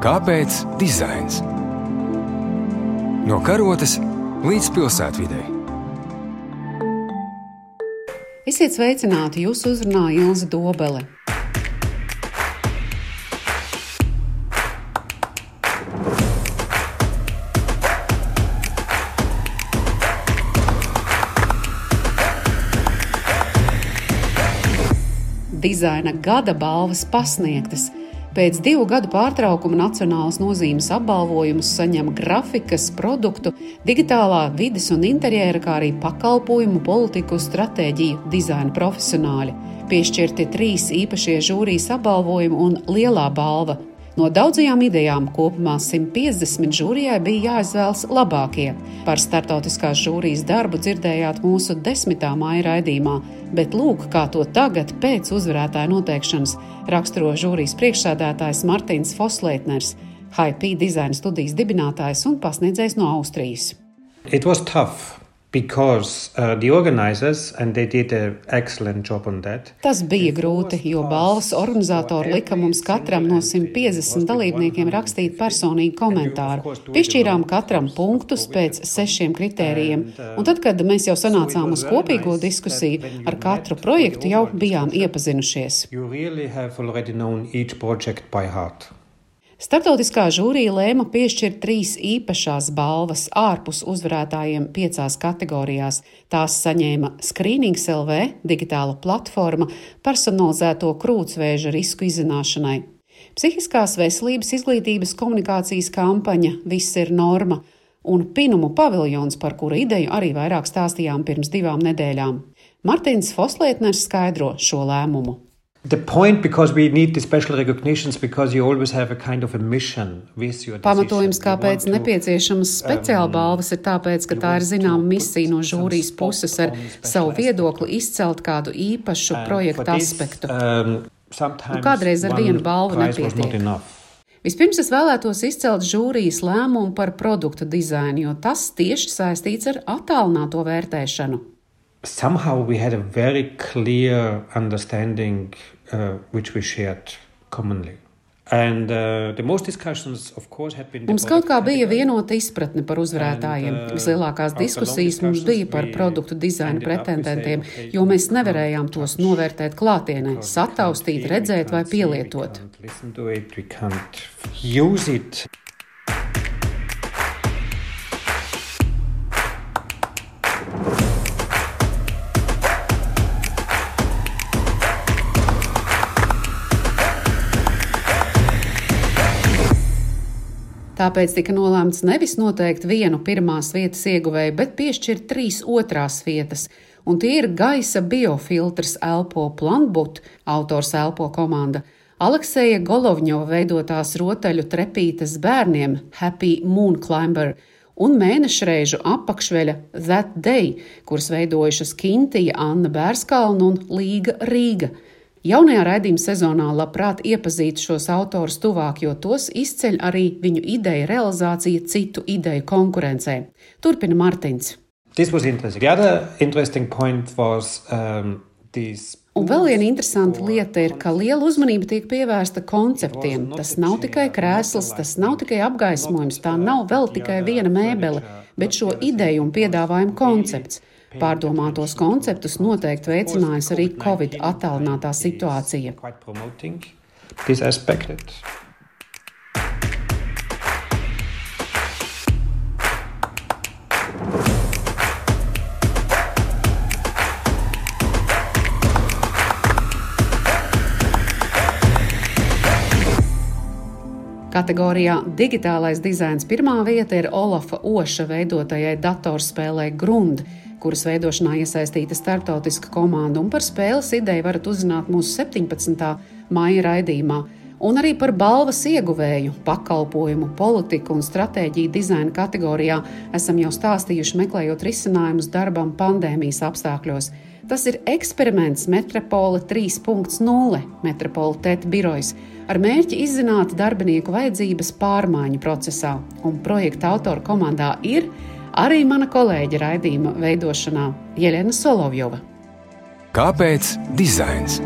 Kāpēc dizains? No karotes līdz pilsētvidē. Esiet sveicināti! Jūs uzrunā Ilza Dobele. Dizaina gada balvas pasniegtas. Pēc divu gadu pārtraukuma nacionālas nozīmes apbalvojumus saņem grafikas, produktu, digitālā, vides un interjera, kā arī pakalpojumu, politiku, stratēģiju, dizaina profesionāļi. Piešķirti trīs īpašie žūrijas apbalvojumi un lielā balva No daudzajām idejām kopumā 150 žūrijai bija jāizvēlas labākie. Par startautiskās žūrijas darbu dzirdējāt mūsu desmitā māja raidījumā, bet lūk, kā to tagad, pēc uzvarētāja noteikšanas, raksturo žūrijas priekšsēdētājs Martins Fosleitners, HP dizaina studijas dibinātājs un pasniedzējs no Austrijas. It was tough. Because, uh, Tas bija grūti, jo balvas organizatori lika mums katram no 150 dalībniekiem rakstīt personīgu komentāru. Piešķīrām katram punktus pēc sešiem kritērijiem, uh, un tad, kad mēs jau sanācām uz kopīgo diskusiju, ar katru projektu jau bijām iepazinušies. Startautiskā žūrija lēma piešķirt trīs īpašās balvas ārpus uzvarētājiem piecās kategorijās. Tās saņēma Screenings LV, digitāla platforma personalizēto krūtsvēža risku izzināšanai. Psihiskās veselības izglītības komunikācijas kampaņa Viss ir norma un Pinumu paviljons, par kuru ideju arī vairāk stāstījām pirms divām nedēļām. Martins Foslietners skaidro šo lēmumu. The point, because we need the special recognitions, because you always have a kind of a mission with your Pamatojums, kāpēc nepieciešamas speciāla um, balvas, ir tāpēc, ka tā ir zināma misija no žūrijas puses ar savu viedokli izcelt kādu īpašu projektu aspektu. Um, un kādreiz ar vienu balvu nepietiek. Vispirms es vēlētos izcelt žūrijas lēmumu par produktu dizainu, jo tas tieši saistīts ar attālināto vērtēšanu somehow we had a very clear understanding uh, which we shared commonly. And, uh, mums kaut kā bija vienota izpratne par uzvarētājiem. And, uh, Vislielākās diskusijas mums bija par produktu dizaina pretendentiem, jo mēs nevarējām tos novērtēt klātienē, sataustīt, redzēt vai pielietot. Tāpēc tika nolēmts nevis noteikt vienu pirmās vietas ieguvēju, bet piešķirt trīs otrās vietas. Un tie ir gaisa biofiltrs Elpo Planbut, autors Elpo komanda, Alekseja Golovņova veidotās rotaļu trepītes bērniem Happy Moon Climber un mēnešreizu apakšveļa That Day, kuras veidojušas Kintija, Anna Bērskalna un Līga Rīga. Jaunajā raidījuma sezonā labprāt iepazītu šos autorus tuvāk, jo tos izceļ arī viņu ideja realizācija citu ideju konkurencē. Turpina. Was, um, Un vēl viena interesanta lieta ir, ka liela uzmanība tiek pievērsta konceptiem. Tas nav tikai krēsls, tas nav tikai apgaismojums, tā nav vēl tikai viena mēbele, bet šo ideju un piedāvājumu koncepts. Pārdomātos konceptus noteikti veicinājis arī Covid attālinātā situācija. Kategorijā Digitālais dizains pirmā vieta ir Olafa Oša veidotajai datorspēlē Grund kuras veidošanā iesaistīta startautiska komanda, un par spēles ideju varat uzzināt mūsu 17. maija raidījumā. Un arī par balvas ieguvēju, pakalpojumu, politiku un stratēģiju dizaina kategorijā esam jau stāstījuši, meklējot risinājumus darbam pandēmijas apstākļos. Tas ir eksperiments Metropole 3.0, Metropole TET birojas, ar mērķi izzināt darbinieku vajadzības pārmaiņu procesā, un projekta autora komandā ir arī mana kolēģa raidījuma veidošanā Jelena Solovjova. Kāpēc dizains?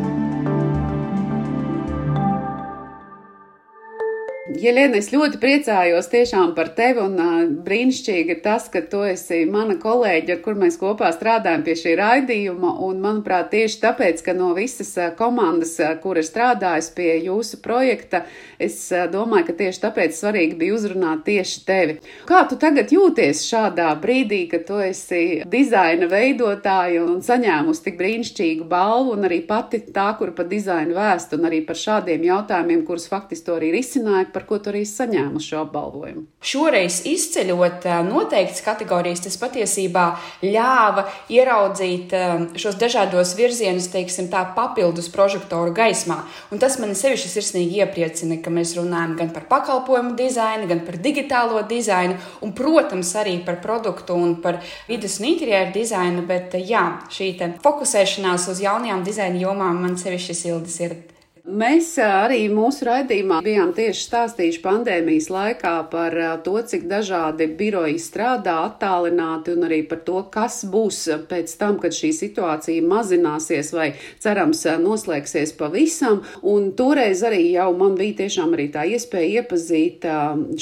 Jelēna, es ļoti priecājos tiešām par tevi un uh, brīnišķīgi ir tas, ka tu esi mana kolēģe, ar kur mēs kopā strādājam pie šī raidījuma. Un, manuprāt, tieši tāpēc, ka no visas komandas, kur ir strādājis pie jūsu projekta, es domāju, ka tieši tāpēc svarīgi bija uzrunāt tieši tevi. Kā tu tagad jūties šādā brīdī, kad tu esi dizaina veidotāja un saņēmusi tik brīnišķīgu balvu un arī pati tā, kur par dizainu vēst un arī par šādiem jautājumiem, kurus faktiski to arī risināja, par ko tu arī saņēmu šo apbalvojumu? Šoreiz izceļot noteiktas kategorijas, tas patiesībā ļāva ieraudzīt šos dažādos virzienus, teiksim, tā papildus prožektoru gaismā. Un tas man sevišķi sirsnīgi iepriecina, ka mēs runājam gan par pakalpojumu dizainu, gan par digitālo dizainu, un, protams, arī par produktu un par vidas un interjeru dizainu. Bet jā, šī fokusēšanās uz jaunajām dizaina jomām man sevišķi sildas ir Mēs arī mūsu raidījumā bijām tieši stāstījuši pandēmijas laikā par to, cik dažādi biroji strādā attālināti un arī par to, kas būs pēc tam, kad šī situācija mazināsies vai cerams noslēgsies pavisam. Un toreiz arī jau man bija tiešām arī tā iespēja iepazīt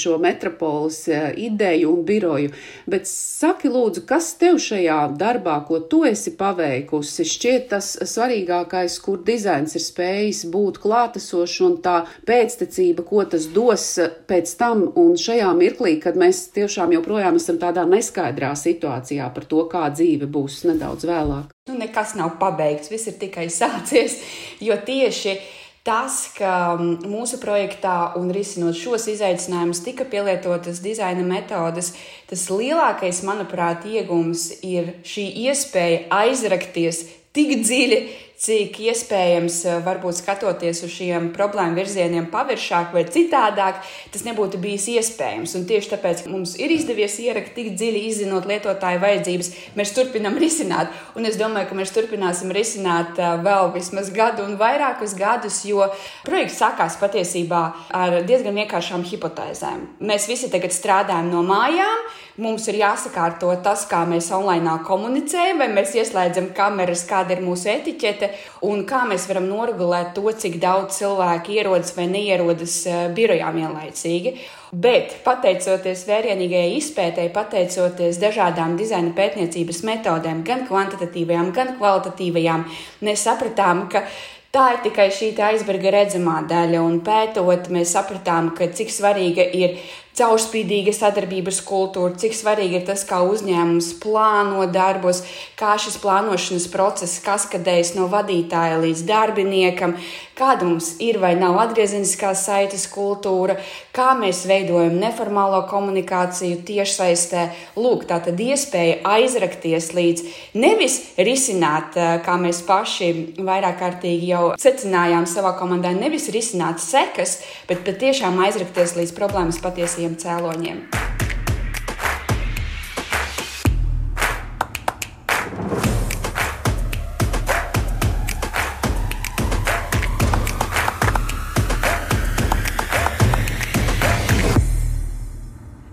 šo metropoles ideju un biroju. Bet saki lūdzu, kas tev šajā darbā, ko tu esi paveikusi, šķiet tas svarīgākais, kur dizains ir spējis būt būt klātesošs un tā pēctecība, ko tas dos pēc tam un šajā mirklī, kad mēs tiešām joprojām esam tādā neskaidrā situācijā par to, kā dzīve būs nedaudz vēlāk. Nu, nekas nav pabeigts, viss ir tikai sācies, jo tieši Tas, ka mūsu projektā un risinot šos izaicinājumus tika pielietotas dizaina metodes, tas lielākais, manuprāt, iegums ir šī iespēja aizrakties tik dziļi, cik iespējams, eh, varbūt skatoties uz šiem problēmu virzieniem paviršāk vai citādāk, tas nebūtu bijis iespējams. Un tieši tāpēc mums ir izdevies ierakt tik dziļi izzinot lietotāju vajadzības, mēs turpinam risināt. Un es domāju, ka mēs turpināsim risināt eh, vēl vismaz gadu un vairākus gadus, jo projekts sākās patiesībā ar diezgan vienkāršām hipotēzēm. Mēs visi tagad strādājam no mājām. Mums ir jāsakārto tas, kā mēs online komunicējam, vai mēs ieslēdzam kameras, kāda ir mūsu etiķete, un kā mēs varam noregulēt to, cik daudz cilvēku ierodas vai neierodas eh, birojā vienlaicīgi. Bet, pateicoties vērienīgajai izpētēji, pateicoties dažādām dizaina pētniecības metodēm, gan kvantitatīvajām, gan kvalitatīvajām, mēs sapratām, ka Tā ir tikai šī aizberga redzamā daļa, un pētot, mēs sapratām, ka cik svarīga ir caurspīdīga sadarbības kultūra, cik svarīgi ir tas, kā uzņēmums plāno darbus, kā šis plānošanas process kaskadējas no vadītāja līdz darbiniekam, kāda mums ir vai nav atgriezeniskās saites kultūra, kā mēs veidojam neformālo komunikāciju tiešsaistē. Lūk, tā tad iespēja aizrakties līdz nevis risināt, kā mēs paši vairāk kārtīgi jau secinājām savā komandā, nevis risināt sekas, bet patiešām aizrakties līdz problēmas patiesībā patiesiem cēloņiem.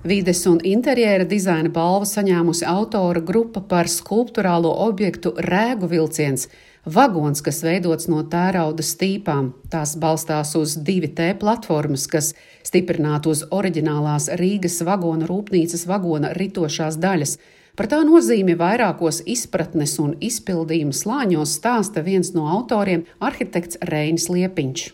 Vides un interjera dizaina balvu saņēmusi autora grupa par skulptūrālo objektu Rēgu vilciens Vagons, kas veidots no tērauda stīpām, tās balstās uz 2T platformas, kas stiprinātu uz oriģinālās Rīgas vagona rūpnīcas vagona ritošās daļas. Par tā nozīmi vairākos izpratnes un izpildījuma slāņos stāsta viens no autoriem - arhitekts Reinis Liepiņš.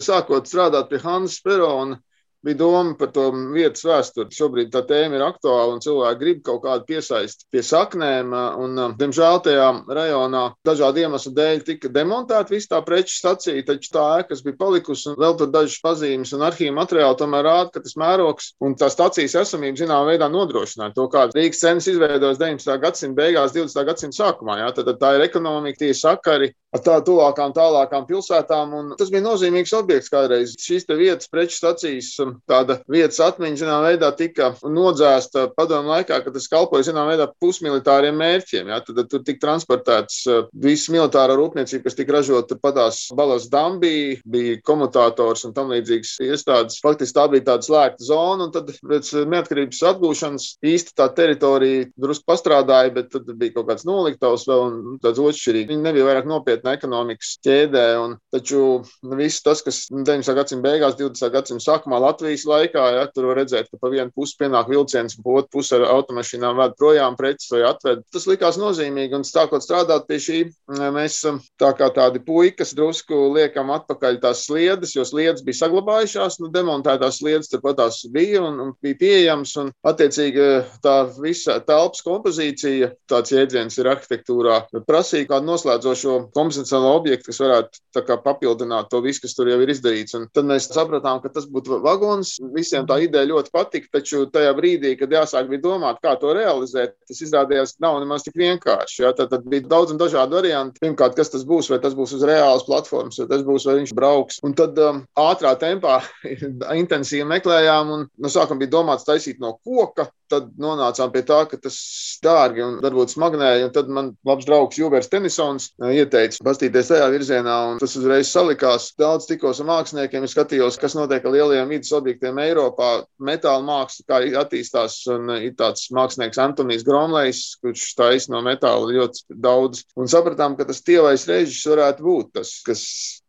Sākot strādāt pie Hansa Perona, bija doma par to vietas vēsturi. Šobrīd tā tēma ir aktuāla un cilvēki grib kaut kādu piesaisti pie saknēm. Un, diemžēl tajā rajonā dažādu iemeslu dēļ tika demontēta viss tā preču stacija, taču tā ēka, kas bija palikusi, un vēl tur dažas pazīmes un arhīva materiāli tomēr rāda, ka tas mērogs un tā stacijas esamība zināmā veidā nodrošināja to, kā Rīgas cenas izveidojas 19. gadsimta beigās, 20. gadsimta sākumā. Jā. Tad, tad tā ir ekonomika, tie sakari ar tā tuvākām, tālākām pilsētām. Tas bija nozīmīgs objekts kādreiz. Šīs vietas, preču stacijas, um, tāda vietas atmiņa, zināmā veidā, tika nodzēsta padomu laikā, kad tas kalpoja, zināmā veidā, pusmilitāriem mērķiem. Jā, tad, tad tur tika transportēts uh, viss militārā rūpniecība, kas tika ražota patās balas dambī, bija komutātors un tam līdzīgas iestādes. Faktiski tā bija tāda slēgta zona, un tad pēc neatkarības atgūšanas īsti tā teritorija drusku pastrādāja, bet tad bija kaut kāds noliktavs vēl un tāds otršķirīgi. Viņi nebija vairāk nopietni ekonomikas ķēdē. Un, taču viss tas, kas 19. gadsimta beigās, 20. gadsimta sākumā Latvijas laikā, ja, tur var redzēt, ka pa vienu pusi pienāk vilciens, pa otru pusi ar automašīnām ved projām preces vai atved. Tas likās nozīmīgi, un sākot strādāt pie šī, mēs tā kā tādi puikas drusku liekam atpakaļ tās sliedes, jo sliedes bija saglabājušās, nu, demontētās sliedes turpat tās bija un, un bija pieejams, un attiecīgi tā visa telpas kompozīcija, tāds jēdziens ir arhitektūrā, prasīja kādu noslēdzošo kompozicionālo objektu, kas varētu papildināt to visu, kas tur jau ir izdarīts. Un tad mēs sapratām, ka tas būtu vagons. Visiem tā ideja ļoti patika, taču tajā brīdī, kad jāsāk bija domāt, kā to realizēt, tas izrādījās nav nemaz tik vienkārši. Ja? Tad, tad bija daudz un dažādi varianti. Pirmkārt, kas tas būs, vai tas būs uz reālas platformas, vai tas būs, vai viņš brauks. Un tad um, ātrā tempā intensīvi meklējām, un no sākuma bija domāts taisīt no koka, tad nonācām pie tā, ka tas dārgi un varbūt smagnēji. Tad man labs draugs Jūvers Tenisons uh, ieteica pastīties tajā virzienā, un tas uzreiz salikās. Daudz tikos ar māksliniekiem, skatījos, kas notiek ar lielajiem vidas objektiem Eiropā. Metāla māksla kā attīstās, un uh, ir tāds mākslinieks Antonijs Gromlejs, kurš taisa no metāla ļoti daudz. Un sapratām, ka tas tievais režģis varētu būt tas, kas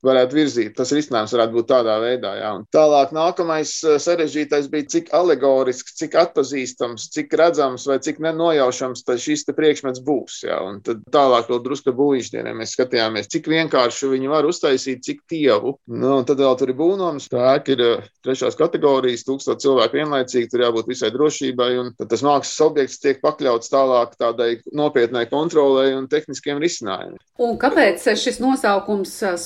varētu virzīt. Tas risinājums varētu būt tādā veidā. Jā. Un tālāk nākamais uh, sarežģītais bija, cik alegorisks, cik atpazīstams cik redzams vai cik nenojaušams šis priekšmets būs. Ja? Un tad tālāk, vēl drusku būvniecībā mēs skatījāmies, cik vienkārši viņi var uztaisīt, cik tievu. Nu, tad vēl tur ir būvnojums, tā ir eh, trešās kategorijas, tūkstoši cilvēku vienlaicīgi, tur jābūt visai drošībai. Un tad tas mākslas objekts tiek pakļauts tālāk tādai nopietnai kontrolei un tehniskiem risinājumiem. Un kāpēc šis nosaukums eh,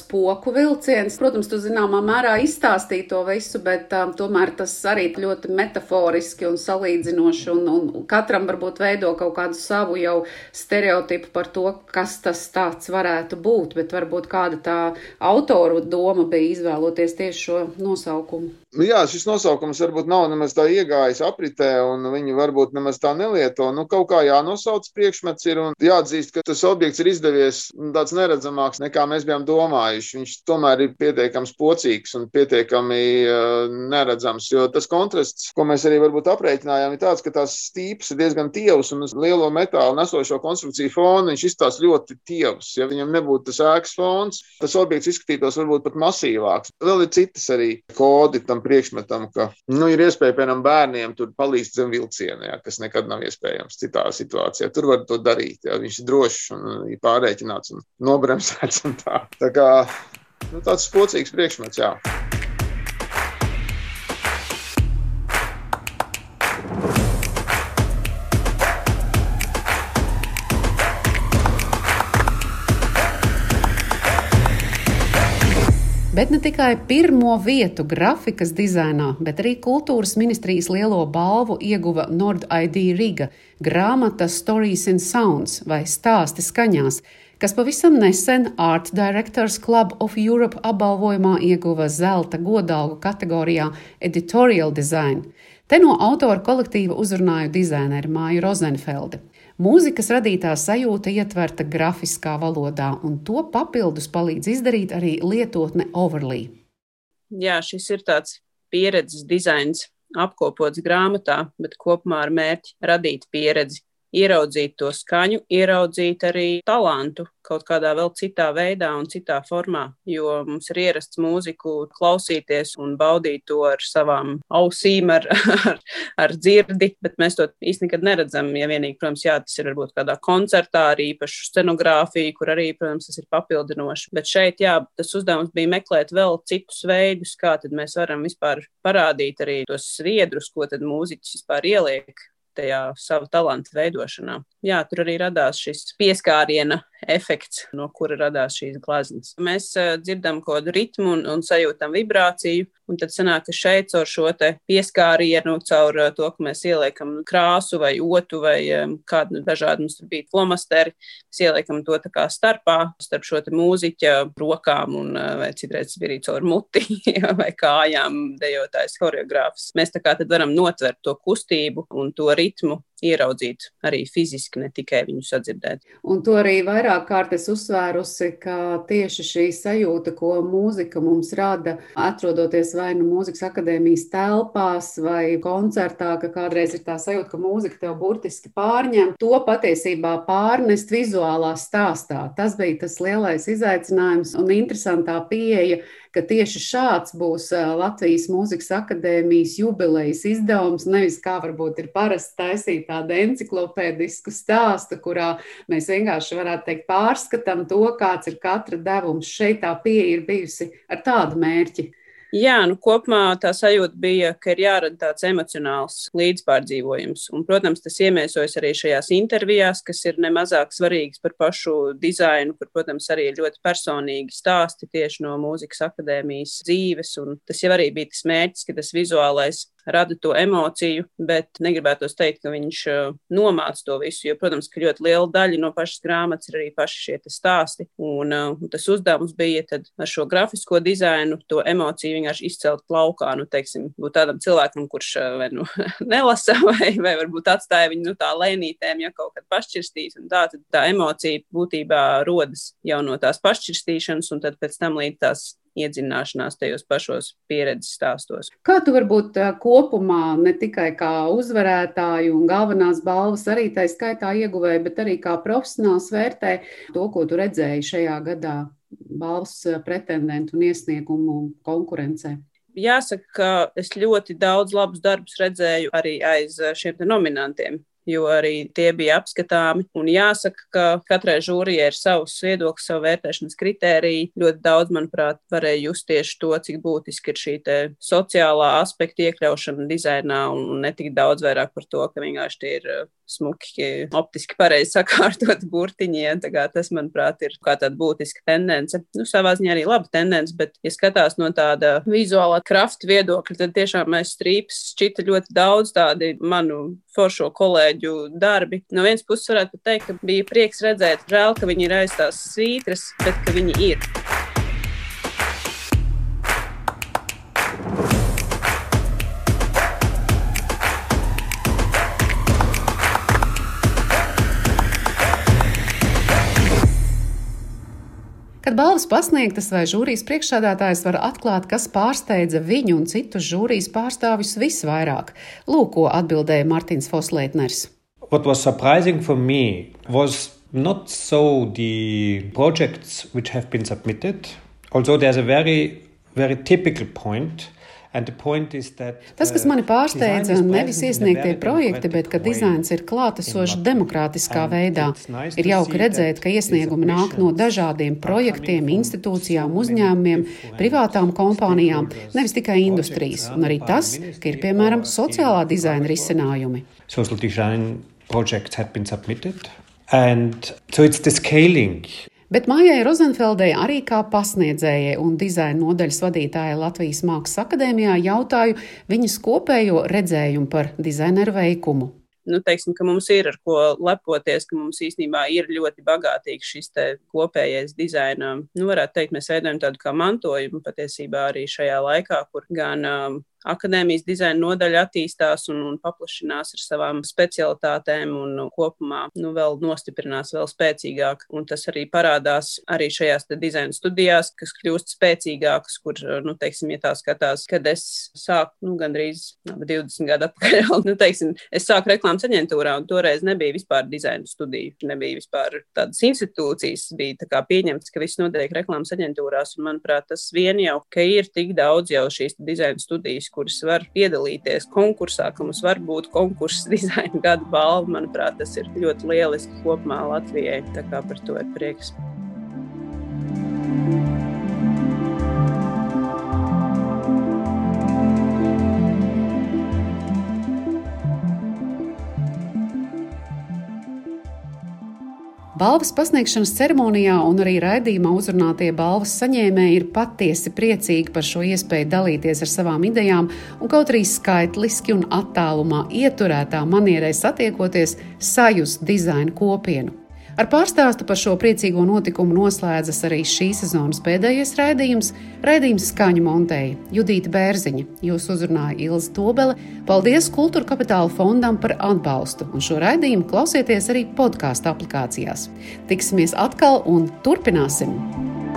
spoku vilciens? Protams, tu zināmā mērā izstāstīji to visu, bet um, tomēr tas arī ļoti metaforiski un salīdzinoši, un, un katram varbūt veido kaut kādu savu jau stereotipu par to, kas tas tāds varētu būt, bet varbūt kāda tā autoru doma bija izvēloties tieši šo nosaukumu. Nu jā, šis nosaukums varbūt nav nemaz tā iegājis apritē, un viņi varbūt nemaz tā nelieto. Nu, kaut kā jānosauc priekšmets ir un jāatzīst, ka tas objekts ir izdevies tāds neredzamāks nekā mēs bijām domājuši. Viņš tomēr ir pietiekami spocīgs un pietiekami uh, neredzams, jo tas kontrasts, ko mēs arī varbūt aprēķinājām, ir tāds, ka tās stīpas ir diezgan tievas un uz lielo metālu nesošo konstrukciju fonu viņš izstās ļoti tievs. Ja viņam nebūtu tas ēkas fons, tas objekts izskatītos varbūt pat masīvāks. Vēl ir citas arī kodi tam tam priekšmetam, ka nu, ir iespēja, piemēram, bērniem tur palīdz zem vilciena, jā, kas nekad nav iespējams citā situācijā. Tur var to darīt, jā, viņš ir drošs un ir pārreikināts un nobremzēts. Un tā. tā kā nu, tāds spocīgs priekšmets, jā. Bet ne tikai pirmo vietu grafikas dizainā, bet arī kultūras ministrijas lielo balvu ieguva Nord ID Riga grāmata Stories and Sounds vai stāsti skaņās, kas pavisam nesen Art Directors Club of Europe apbalvojumā ieguva zelta godalgu kategorijā Editorial Design. Te no autora kolektīva uzrunāju dizaineru Māju Rozenfeldi. Mūzikas radītā sajūta ietverta grafiskā valodā, un to papildus palīdz izdarīt arī lietotne Overlay. Jā, šis ir tāds pieredzes dizains, apkopots grāmatā, bet kopumā ar mērķi radīt pieredzi ieraudzīt to skaņu, ieraudzīt arī talantu kaut kādā vēl citā veidā un citā formā. Jo mums ir ierasts mūziku klausīties un baudīt to ar savām ausīm, ar, ar, ar dzirdi, bet mēs to īstenībā nekad neredzam. Ja vienīgi, protams, jā, tas ir varbūt kādā koncertā ar īpašu scenogrāfiju, kur arī, protams, tas ir papildinoši. Bet šeit, jā, tas uzdevums bija meklēt vēl citus veidus, kā tad mēs varam vispār parādīt arī tos sviedrus, ko tad mūziķis vispār ieliek tajā savu talantu veidošanā. Jā, tur arī radās šis pieskāriena efekts, no kura radās šīs glazmas. Mēs uh, dzirdam kaut kādu ritmu un, un sajūtam vibrāciju, un tad sanāk, ka šeit caur šo pieskārienu, caur uh, to, ka mēs ieliekam krāsu vai otu vai um, kādu dažādu mums bija flomasteri, mēs ieliekam to tā kā starpā, starp šo mūziķa rokām un vai citreiz arī caur muti vai kājām dejotājs horeogrāfs. Mēs tā kā tad varam notvert to kustību un to ritmu ieraudzīt arī fiziski, ne tikai viņu sadzirdēt. Un to arī vairāk kārt es uzsvērusi, ka tieši šī sajūta, ko mūzika mums rada, atrodoties vai nu mūzikas akadēmijas telpās vai koncertā, ka kādreiz ir tā sajūta, ka mūzika tev burtiski pārņem, to patiesībā pārnest vizuālā stāstā. Tas bija tas lielais izaicinājums un interesantā pieeja ka tieši šāds būs Latvijas Mūzikas akadēmijas jubilejas izdevums. Nevis kā varbūt ir parasti taisīt tādu enciklopēdisku stāstu, kurā mēs vienkārši varētu teikt pārskatām to, kāds ir katra devums. Šeit tā pieeja ir bijusi ar tādu mērķi. Jā, nu, kopumā tā sajūta bija, ka ir jārada tāds emocionāls līdzpārdzīvojums. Un, protams, tas iemiesojas arī šajās intervijās, kas ir nemazāk svarīgas par pašu dizainu, kur, protams, arī ļoti personīgi stāsti tieši no mūzikas akadēmijas dzīves. Un tas jau arī bija tas mērķis, ka tas vizuālais rada to emociju, bet negribētos teikt, ka viņš uh, nomāca to visu. Jo, protams, ka ļoti liela daļa no pašas grāmatas ir arī paši šie stāsti. Un, uh, tas uzdevums bija ar šo grafisko dizainu, to emociju vienkārši izcelt plaukā. Nu, teiksim, būt tādam cilvēkam, kurš uh, vai, nu, nelasa, vai, vai varbūt atstāja viņu nu, tā lēnītēm, ja kaut kad pašķirstīs. Tā, tā emocija būtībā rodas jau no tās pašķirstīšanas, un tad pēc tam līdz tās iedzināšanās tajos pašos pieredzes stāstos. Kā tu varbūt kopumā ne tikai kā uzvarētāju un galvenās balvas, arī tā skaitā ieguvēji, bet arī kā profesionāls vērtē to, ko tu redzēji šajā gadā balvas pretendentu un iesniegumu konkurencē? Jāsaka, ka es ļoti daudz labus darbus redzēju arī aiz šiem nominantiem jo arī tie bija apskatāmi. Un jāsaka, ka katrai žūrijai ir savs viedoklis, savu vērtēšanas kritēriju. Ļoti daudz, manuprāt, varēja just tieši to, cik būtiski ir šī sociālā aspekta iekļaušana dizainā un ne tik daudz vairāk par to, ka vienkārši tie ir smuki, optiski pareizi sakārtot burtiņiem. Tas, manuprāt, ir kā tāda būtiska tendence. Nu, savā ziņā arī laba tendence, bet, ja skatās no tāda vizuālā krafta viedokļa, tad tiešām mēs strīpes šķita ļoti daudz tādi manu foršo kolēģu darbi. No vienas puses varētu teikt, ka bija prieks redzēt, žēl, ka viņi ir aiz tās svītras, bet ka viņi ir. Kad balvas pasniegtas vai žūrijas priekšsādātājs var atklāt, kas pārsteidza viņu un citus žūrijas pārstāvjus visvairāk. Lūk, ko atbildēja Martins Fosleitners. What was surprising for me was not so the projects which have been submitted, although there's a very, very typical point Tas, kas mani pārsteidza, nevis iesniegtie projekti, bet ka dizains ir klātesošs demokrātiskā veidā. Ir jauki redzēt, ka iesniegumi nāk no dažādiem projektiem, institūcijām, uzņēmumiem, privātām kompānijām, nevis tikai industrijas. Un arī tas, ka ir piemēram sociālā dizaina risinājumi. Projects had been submitted. And so it's the scaling Bet Mājai Rozenfeldei arī kā pasniedzējai un dizaina nodaļas vadītājai Latvijas Mākslas akadēmijā jautāju viņas kopējo redzējumu par dizaineru veikumu. Nu, teiksim, ka mums ir ar ko lepoties, ka mums īstenībā ir ļoti bagātīgs šis kopējais dizaina. Nu, varētu teikt, mēs veidojam tādu kā mantojumu patiesībā arī šajā laikā, kur gan um, akadēmijas dizaina nodaļa attīstās un, un paplašinās ar savām specialitātēm un nu, kopumā nu, vēl nostiprinās vēl spēcīgāk. Un tas arī parādās arī šajās dizaina studijās, kas kļūst spēcīgākas, kur, nu, teiksim, ja tā skatās, kad es sāku, nu, gandrīz 20 gadu atpakaļ, nu, teiksim, es sāku reklāmas aģentūrā un toreiz nebija vispār dizaina studiju, nebija vispār tādas institūcijas, bija tā kā pieņemts, ka viss notiek reklāmas aģentūrās, un manuprāt, tas vien jau, ka ir tik daudz jau šīs dizaina studijas, kuras var piedalīties konkursā, ka mums var būt konkurss dizaina gada balva. Manuprāt, tas ir ļoti lieliski kopumā Latvijai. Tā kā par to ir prieks. Balvas pasniegšanas ceremonijā un arī raidījumā uzrunātie balvas saņēmēji ir patiesi priecīgi par šo iespēju dalīties ar savām idejām, un kaut arī skaitliski un attālumā ieturētā manierē satiekoties, sajust dizaina kopienu. Ar pārstāstu par šo priecīgo notikumu noslēdzas arī šīs sezonas pēdējais raidījums - raidījums Skaņu Montēja Judīta Bērziņa. Jūs uzrunāja Ilza Tobele. Paldies Kultūra Kapitāla fondam par atbalstu, un šo raidījumu klausieties arī podkāstu aplikācijās. Tiksimies atkal un turpināsim!